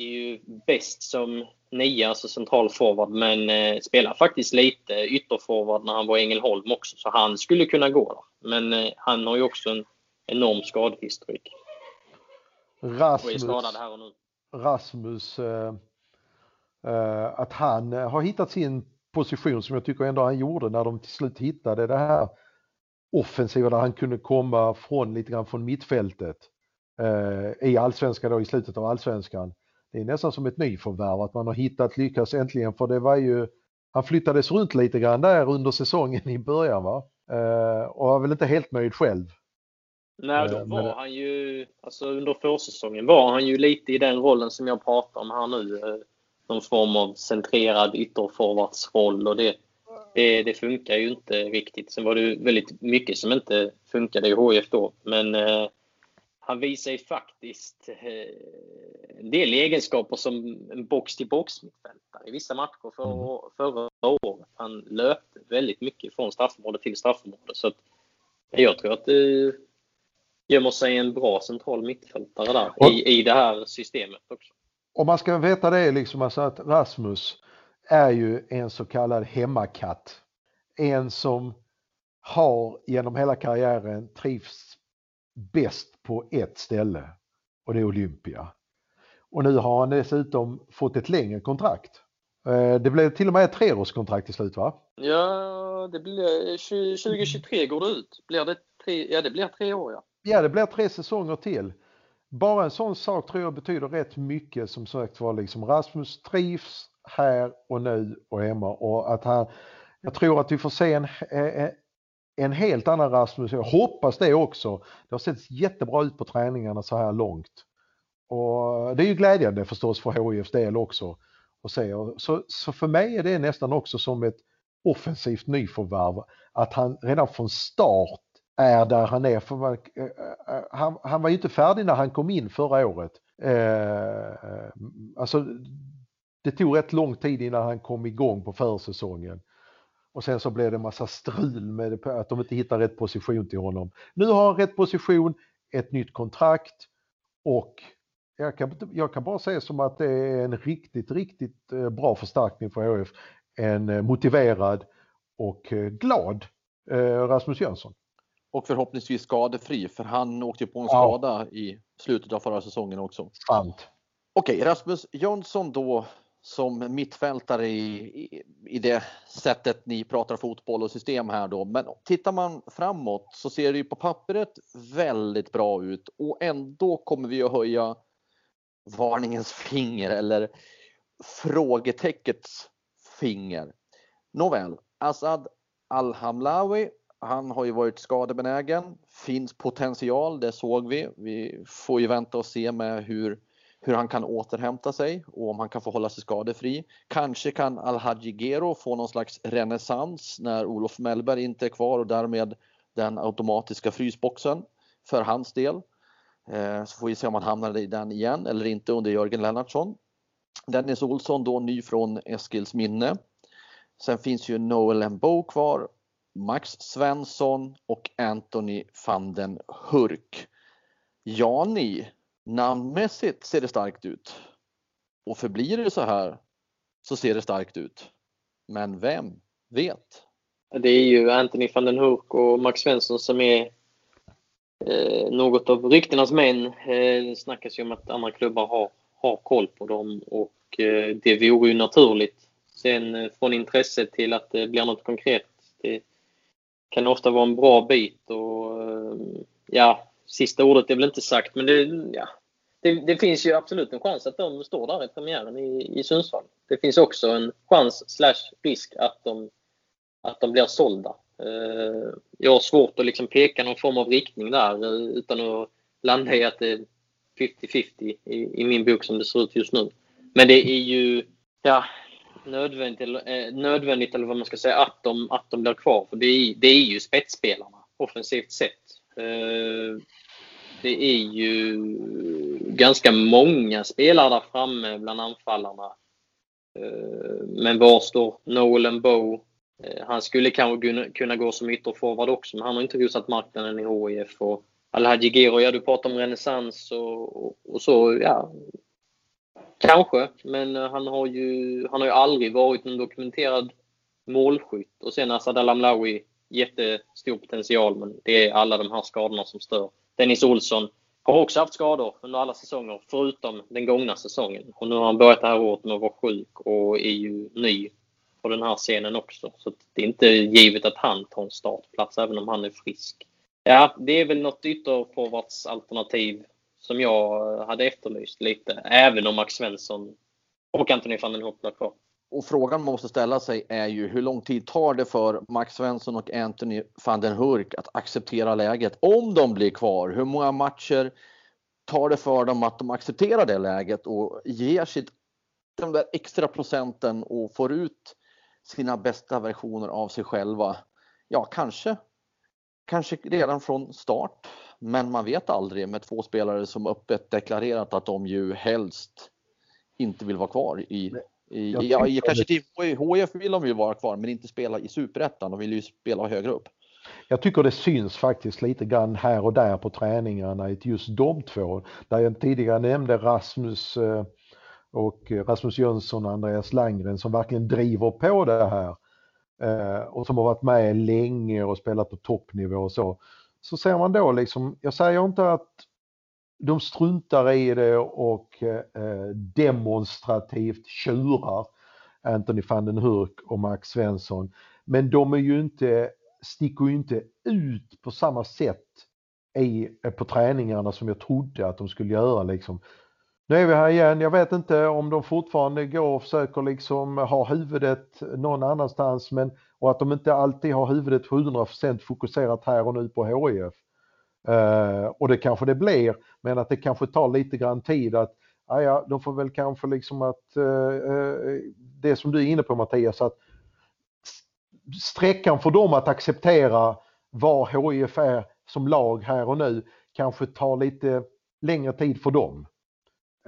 är ju bäst som nia, alltså central forward, men eh, spelar faktiskt lite ytterforward när han var i Ängelholm också, så han skulle kunna gå där. Men eh, han har ju också en enorm skadehistorik.
Rasmus. Rasmus, eh, eh, att han eh, har hittat sin position som jag tycker ändå han gjorde när de till slut hittade det här offensiva där han kunde komma från lite grann från mittfältet eh, i allsvenskan då i slutet av allsvenskan det är nästan som ett nyförvärv att man har hittat, lyckats äntligen för det var ju, han flyttades runt lite grann där under säsongen i början va? Eh, och var väl inte helt nöjd själv.
Nej, då eh, var han ju, alltså under försäsongen var han ju lite i den rollen som jag pratar om här nu. Eh, någon form av centrerad ytterforwardsroll och det, det, det, funkar ju inte riktigt. Sen var det väldigt mycket som inte funkade i HIF då. Men eh, han visar ju faktiskt eh, en del egenskaper som en box-till-box mittfältare i vissa matcher för, mm. förra året. Han löpte väldigt mycket från straffområde till straffområde. Så jag tror att det gömmer sig en bra central mittfältare där och, i, i det här systemet också.
Om man ska veta det liksom alltså att Rasmus är ju en så kallad hemmakatt. En som har genom hela karriären trivts bäst på ett ställe och det är Olympia. Och nu har han dessutom fått ett längre kontrakt. Eh, det blev till och med ett treårskontrakt till slut va?
Ja, det blir 2023 går det ut. Blir det tre, ja, det blir tre år ja.
Ja, det blir tre säsonger till. Bara en sån sak tror jag betyder rätt mycket som sagt var liksom Rasmus trivs här och nu och hemma och att han, jag tror att vi får se en, en helt annan Rasmus. Jag hoppas det också. Det har sett jättebra ut på träningarna så här långt. Och det är ju glädjande förstås för HIFs del också. Att se. Så, så för mig är det nästan också som ett offensivt nyförvärv. Att han redan från start är där han är. För man, eh, eh, han, han, var ju inte färdig när han kom in förra året. Eh, alltså, det tog rätt lång tid innan han kom igång på försäsongen. Och sen så blev det massa strul med att de inte hittar rätt position till honom. Nu har han rätt position, ett nytt kontrakt och jag kan, jag kan bara säga som att det är en riktigt, riktigt eh, bra förstärkning för HF. En eh, motiverad och eh, glad Rasmus Jönsson.
Och förhoppningsvis skadefri för han åkte på en skada ja. i slutet av förra säsongen också.
Sant.
Okej, Rasmus Jönsson då som mittfältare i, i, i, det sättet ni pratar fotboll och system här då. Men tittar man framåt så ser det ju på pappret väldigt bra ut och ändå kommer vi att höja varningens finger eller frågeteckets finger. Nåväl, Asad Al-Hamlawi Han har ju varit skadebenägen, finns potential, det såg vi. Vi får ju vänta och se med hur, hur han kan återhämta sig och om han kan få hålla sig skadefri. Kanske kan Alhaji Gero få någon slags renässans när Olof Mellberg inte är kvar och därmed den automatiska frysboxen för hans del. Eh, så får vi se om han hamnar i den igen eller inte under Jörgen Lennartsson. Dennis Olsson då ny från Eskils minne. Sen finns ju Noel Embo kvar, Max Svensson och Anthony van den Hurk. Jani, namnmässigt ser det starkt ut. Och förblir det så här så ser det starkt ut. Men vem vet?
Det är ju Anthony van den Hurk och Max Svensson som är eh, något av ryktenas män. Eh, det snackas ju om att andra klubbar har, har koll på dem och eh, det vore ju naturligt. Sen eh, från intresse till att det blir något konkret. Det kan ofta vara en bra bit och eh, ja, sista ordet är väl inte sagt men det, ja, det, det, finns ju absolut en chans att de står där i premiären i, i Sundsvall. Det finns också en chans slash risk att de, att de blir sålda. Eh, jag har svårt att liksom peka någon form av riktning där eh, utan att landa i att det är 50-50 i, i min bok som det ser ut just nu. Men det är ju ja, nödvändigt, eller, eh, nödvändigt eller vad man ska säga att de, att de blir kvar. För det är, det är ju spetsspelarna offensivt sett. Eh, det är ju ganska många spelare där framme bland anfallarna. Eh, men var står Nolan Bow? Eh, han skulle kanske kunna gå som ytterforward också, men han har inte rosat marknaden i HIF. Och Alhaji Gero, ja du pratar om renässans och, och, och, så, ja. Kanske, men eh, han har ju, han har ju aldrig varit en dokumenterad målskytt. Och sen Asad Alamlawi, jättestor potential, men det är alla de här skadorna som stör. Dennis Olsson har också haft skador under alla säsonger förutom den gångna säsongen. Och nu har han börjat det här året med att vara sjuk och är ju ny på den här scenen också. Så det är inte givet att han tar en startplats även om han är frisk. Ja, det är väl något ytterforwardsalternativ som jag hade efterlyst lite. Även om Max Svensson och Anthony van den Hopp kvar
och frågan man måste ställa sig är ju hur lång tid tar det för Max Svensson och Anthony van den Hurk att acceptera läget om de blir kvar? Hur många matcher tar det för dem att de accepterar det läget och ger sitt, de där extra procenten och får ut sina bästa versioner av sig själva? Ja, kanske, kanske redan från start, men man vet aldrig med två spelare som öppet deklarerat att de ju helst inte vill vara kvar i i, ja, kanske till HIF vill de ju vara kvar men inte spela i superettan, de vill ju spela högre upp.
Jag tycker det syns faktiskt lite grann här och där på träningarna just de två. Där jag tidigare nämnde Rasmus eh, och Rasmus Jönsson och Andreas Langgren som verkligen driver på det här eh, och som har varit med länge och spelat på toppnivå och så. Så ser man då liksom, jag säger inte att de struntar i det och eh, eh, demonstrativt tjurar Anthony van den Hurk och Max Svensson. Men de är ju inte, sticker ju inte ut på samma sätt i, eh, på träningarna som jag trodde att de skulle göra liksom. Nu är vi här igen, jag vet inte om de fortfarande går och försöker liksom ha huvudet någon annanstans men och att de inte alltid har huvudet 100% fokuserat här och nu på HIF. Uh, och det kanske det blir, men att det kanske tar lite grann tid att ah, ja, ja, de får väl kanske liksom att uh, det som du är inne på Mattias, att sträckan för dem att acceptera vad HIF är som lag här och nu kanske tar lite längre tid för dem.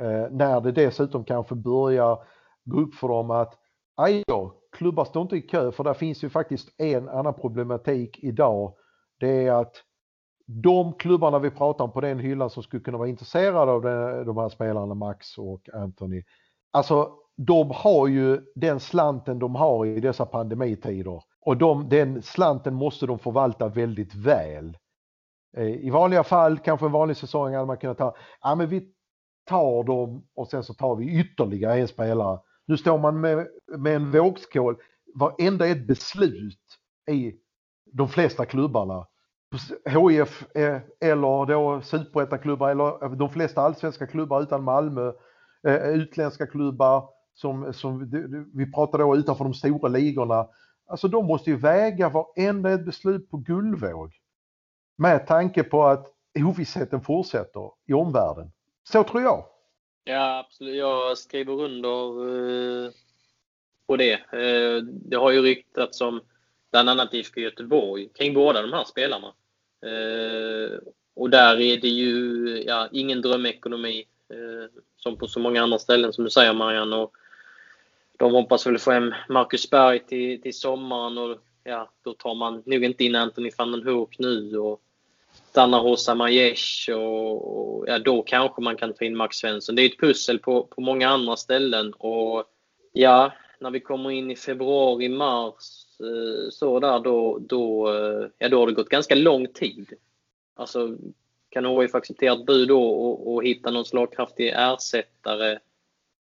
Uh, när det dessutom kanske börjar gå upp för dem att ah, aj då, klubbar står inte i kö för där finns ju faktiskt en annan problematik idag. Det är att de klubbarna vi pratar om på den hyllan som skulle kunna vara intresserade av de här spelarna, Max och Anthony. Alltså, de har ju den slanten de har i dessa pandemitider och de, den slanten måste de förvalta väldigt väl. Eh, I vanliga fall, kanske en vanlig säsong, hade man kunnat ta, ja men vi tar dem och sen så tar vi ytterligare en spelare. Nu står man med, med en vågskål, varenda ett beslut i de flesta klubbarna HIF eh, eller då superettaklubbar eller eh, de flesta allsvenska klubbar utan Malmö, eh, utländska klubbar som, som vi pratar då utanför de stora ligorna. Alltså de måste ju väga varenda ett beslut på guldvåg. Med tanke på att ovissheten fortsätter i omvärlden. Så tror jag.
Ja, absolut. Jag skriver under eh, på det. Eh, det har ju ryktats om bland annat IFK Göteborg kring båda de här spelarna. Eh, och där är det ju ja, ingen drömekonomi eh, som på så många andra ställen som du säger Marianne. Och de hoppas väl få hem Marcus Berg till, till sommaren och ja, då tar man nog inte in Anthony van den Hoek nu. Och, stannar hos Amayesh och, och, ja, då kanske man kan ta in Max Svensson. Det är ett pussel på, på många andra ställen och ja, när vi kommer in i februari, mars så där då, då, eh, ja, då har det gått ganska lång tid. Alltså kan HIF acceptera ett bud då och, och hitta någon slagkraftig ersättare?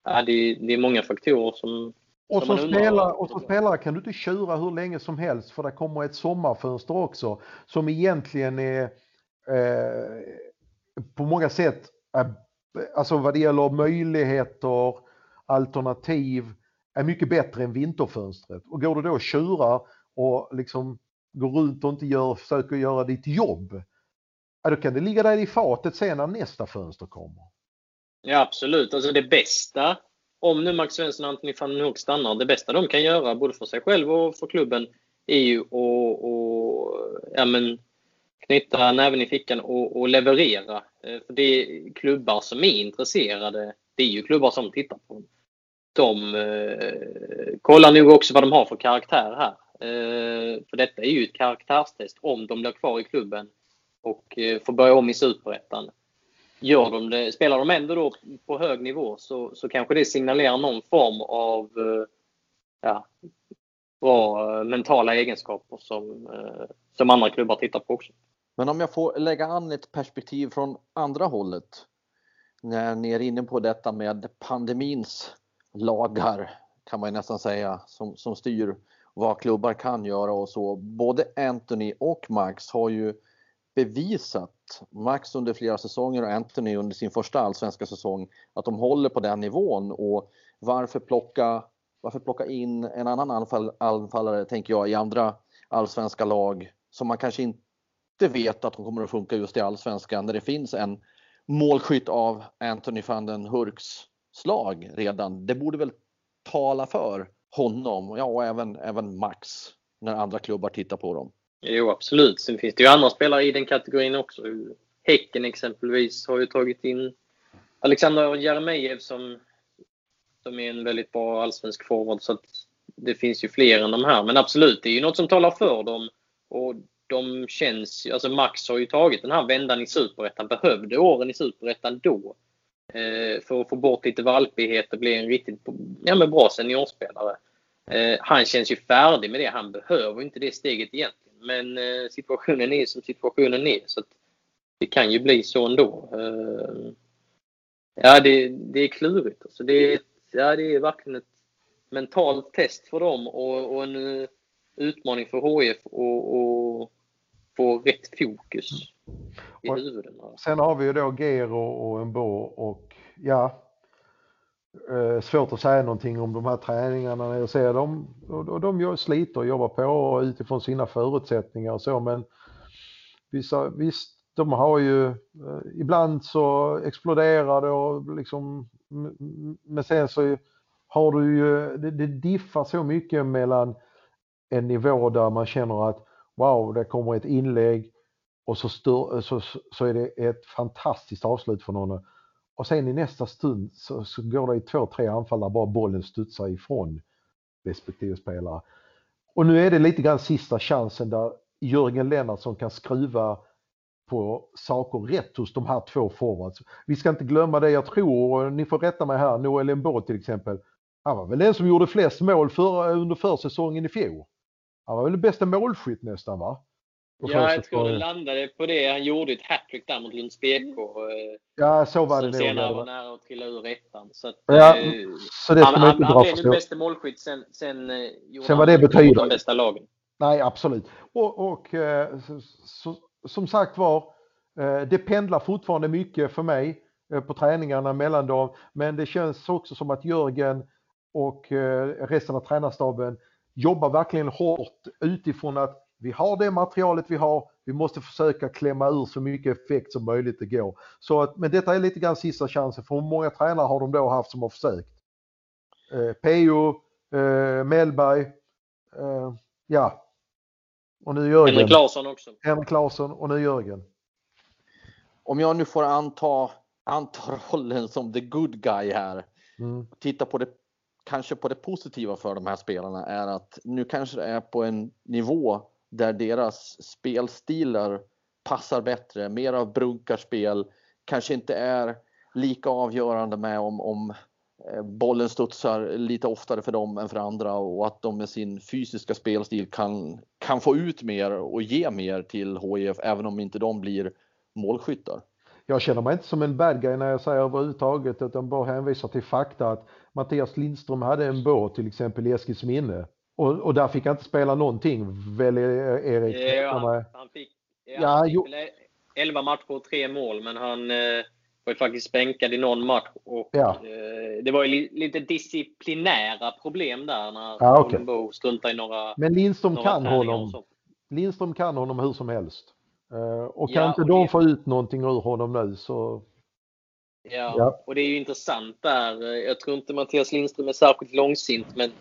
Ja, det, det är många faktorer som,
och som, spelare, och som spelare kan du inte köra hur länge som helst för det kommer ett sommarfönster också som egentligen är Eh, på många sätt, alltså vad det gäller möjligheter, alternativ, är mycket bättre än vinterfönstret. Och går du då och tjurar och liksom går runt och inte gör, försöker göra ditt jobb, ja, då kan det ligga där i fatet sen när nästa fönster kommer.
Ja absolut, alltså det bästa, om nu Max Svensson och Anthony van Hoek stannar, det bästa de kan göra både för sig själv och för klubben är ju att ja, men, knyta näven i fickan och, och leverera. Eh, för det är klubbar som är intresserade. Det är ju klubbar som tittar på dem. De eh, kollar nog också vad de har för karaktär här. Eh, för detta är ju ett karaktärstest om de blir kvar i klubben och eh, får börja om i Superettan. Gör de det, spelar de ändå då på hög nivå så, så kanske det signalerar någon form av eh, ja, bra eh, mentala egenskaper som, eh, som andra klubbar tittar på också.
Men om jag får lägga an ett perspektiv från andra hållet. När ni är inne på detta med pandemins lagar kan man nästan säga som, som styr vad klubbar kan göra och så. Både Anthony och Max har ju bevisat, Max under flera säsonger och Anthony under sin första allsvenska säsong, att de håller på den nivån och varför plocka, varför plocka in en annan anfall, anfallare, tänker jag, i andra allsvenska lag som man kanske inte vet att de kommer att funka just i Allsvenskan När det finns en målskytt av Anthony van den Hurks slag redan. Det borde väl tala för honom, ja och även, även Max när andra klubbar tittar på dem.
Jo absolut, sen finns det ju andra spelare i den kategorin också. Häcken exempelvis har ju tagit in Alexander Jeremejeff som, som är en väldigt bra allsvensk forward så att det finns ju fler än de här. Men absolut, det är ju något som talar för dem. Och de känns alltså Max har ju tagit den här vändan i Superettan, behövde åren i Superettan då. Eh, för att få bort lite valpighet och bli en riktigt ja, men bra seniorspelare. Eh, han känns ju färdig med det. Han behöver inte det steget egentligen. Men eh, situationen är som situationen är. Så det kan ju bli så ändå. Eh, ja, det, det är klurigt. Alltså det, ja, det är verkligen ett mentalt test för dem och, och en eh, utmaning för HF och, och få rätt fokus i och huvuden.
Sen har vi ju då Gero och Embo och ja, eh, svårt att säga någonting om de här träningarna när jag ser dem. Och de sliter och jobbar på utifrån sina förutsättningar och så men vissa, visst, de har ju, eh, ibland så exploderar det och liksom, men sen så har du ju, det, det diffar så mycket mellan en nivå där man känner att wow, det kommer ett inlägg och så, stör, så, så är det ett fantastiskt avslut för någon. Och sen i nästa stund så, så går det i två, tre anfall där bara bollen studsar ifrån respektive spelare. Och nu är det lite grann sista chansen där Jörgen Lennartsson kan skruva på saker rätt hos de här två forwards. Vi ska inte glömma det, jag tror, och ni får rätta mig här, Noel Embo till exempel. Han var väl den som gjorde flest mål för, under försäsongen i fjol. Han var väl bästa målskytt nästan va?
ja, jag tror det landade på det. Han gjorde ett hattrick där mot Lunds BK. Eh,
ja, så var det
Som senare var nära att trilla ur ettan. Så, att, ja, eh, så det han, han, han blev bästa målskytt sen, sen, eh,
sen vad det betyder.
de bästa lagen.
Nej, absolut. Och, och så, så, som sagt var, det pendlar fortfarande mycket för mig på träningarna mellan dem. Men det känns också som att Jörgen och resten av tränarstaben jobbar verkligen hårt utifrån att vi har det materialet vi har, vi måste försöka klämma ur så mycket effekt som möjligt det går. Så att, men detta är lite grann sista chansen för hur många tränare har de då haft som har försökt? Eh, Peo, eh, Mellberg, eh, ja. Och nu Jörgen.
Henrik Larsson också.
Henrik Larsson och nu Jörgen.
Om jag nu får anta, anta rollen som the good guy här. Mm. Titta på det kanske på det positiva för de här spelarna är att nu kanske det är på en nivå där deras spelstilar passar bättre, mer av brunkarspel, kanske inte är lika avgörande med om, om eh, bollen studsar lite oftare för dem än för andra och att de med sin fysiska spelstil kan, kan få ut mer och ge mer till HIF även om inte de blir målskyttar.
Jag känner mig inte som en bad guy när jag säger överhuvudtaget utan bara hänvisar till fakta att Mattias Lindström hade en båt till exempel i Eskilsminne och, och där fick han inte spela någonting väl Erik?
Ja, han, han fick, ja, ja, han fick 11 matcher och 3 mål men han eh, var ju faktiskt bänkad i någon match och ja. eh, det var ju li, lite disciplinära problem där när ja, okay. Bo struntade i några
Men Lindström några kan honom. Lindström kan honom hur som helst. Uh, och kan ja, inte de det... få ut någonting ur honom nu så
Ja, ja, och det är ju intressant där. Jag tror inte Mattias Lindström är särskilt långsint, men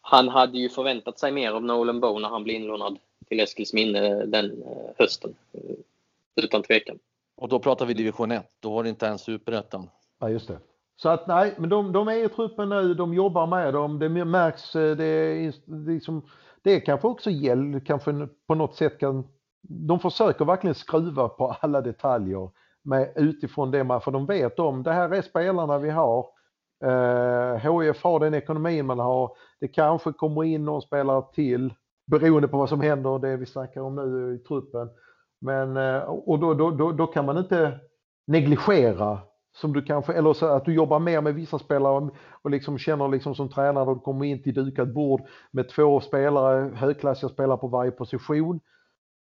han hade ju förväntat sig mer av Nolan Bow när han blev inlånad till Eskilsminne den eh, hösten. Eh, utan tvekan.
Och då pratar vi division 1, då var det inte ens superettan.
Ja, just det. Så att nej, men de, de är i truppen nu, de jobbar med dem, det märks, eh, det är liksom, det är kanske också gäll, kanske på något sätt kan, de försöker verkligen skruva på alla detaljer med utifrån det man, för de vet om, det här är spelarna vi har, Eh, HIF har den ekonomin man har. Det kanske kommer in någon spelare till beroende på vad som händer, det vi snackar om nu i truppen. Men, eh, och då, då, då, då kan man inte negligera som du kanske, eller så att du jobbar mer med vissa spelare och liksom känner liksom som tränare och kommer in till dukat bord med två spelare, högklassiga spelare på varje position.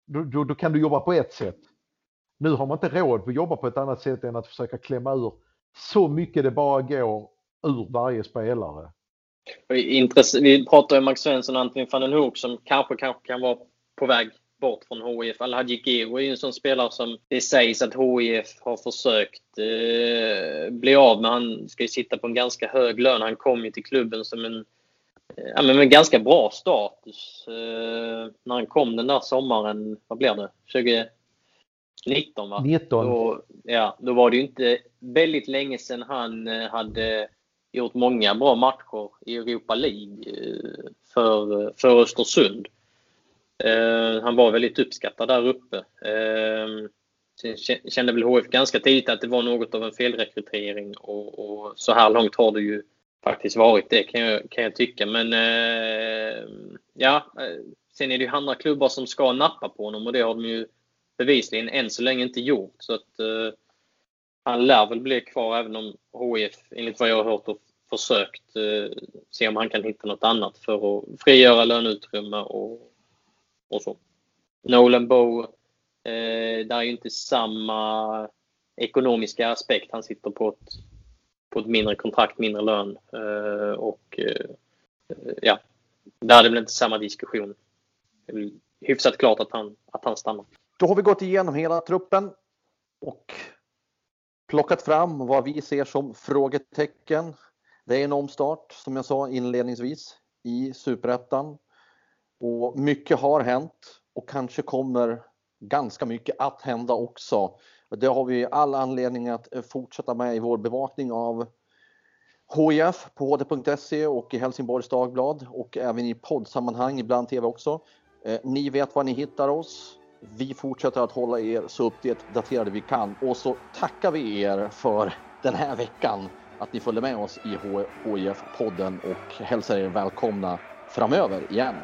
Då, då, då, kan du jobba på ett sätt. Nu har man inte råd att jobba på ett annat sätt än att försöka klämma ur så mycket det bara går ur varje spelare.
Vi pratar om Max Svensson och Anthony van den Hoek som kanske, kanske kan vara på väg bort från HIF. Alhaji Giro är ju en sån spelare som det sägs att HIF har försökt eh, bli av med. Han ska ju sitta på en ganska hög lön. Han kom ju till klubben som en ja, men med ganska bra status. Eh, när han kom den där sommaren, vad blir det? 2019 va?
19.
Då, ja, då var det ju inte väldigt länge sedan han eh, hade gjort många bra matcher i Europa League eh, för, för Östersund. Eh, han var väldigt uppskattad där uppe. Eh, sen kände väl HF ganska tidigt att det var något av en felrekrytering och, och så här långt har det ju faktiskt varit det kan jag, kan jag tycka. Men eh, ja, eh, sen är det ju andra klubbar som ska nappa på honom och det har de ju bevisligen än så länge inte gjort. Så att, eh, han lär väl bli kvar även om HIF, enligt vad jag har hört, och försökt eh, se om han kan hitta något annat för att frigöra löneutrymme och, och så. Nolan Bow, eh, där är ju inte samma ekonomiska aspekt. Han sitter på ett, på ett mindre kontrakt, mindre lön eh, och eh, ja, där är det väl inte samma diskussion. Hyfsat klart att han, att han stannar.
Då har vi gått igenom hela truppen och plockat fram vad vi ser som frågetecken. Det är en omstart som jag sa inledningsvis i superettan och mycket har hänt och kanske kommer ganska mycket att hända också. Det har vi all anledning att eh, fortsätta med i vår bevakning av HIF på hd.se och i Helsingborgs Dagblad och även i poddsammanhang, ibland TV också. Eh, ni vet var ni hittar oss. Vi fortsätter att hålla er så uppdaterade vi kan och så tackar vi er för den här veckan att ni följde med oss i HIF-podden och hälsar er välkomna framöver igen.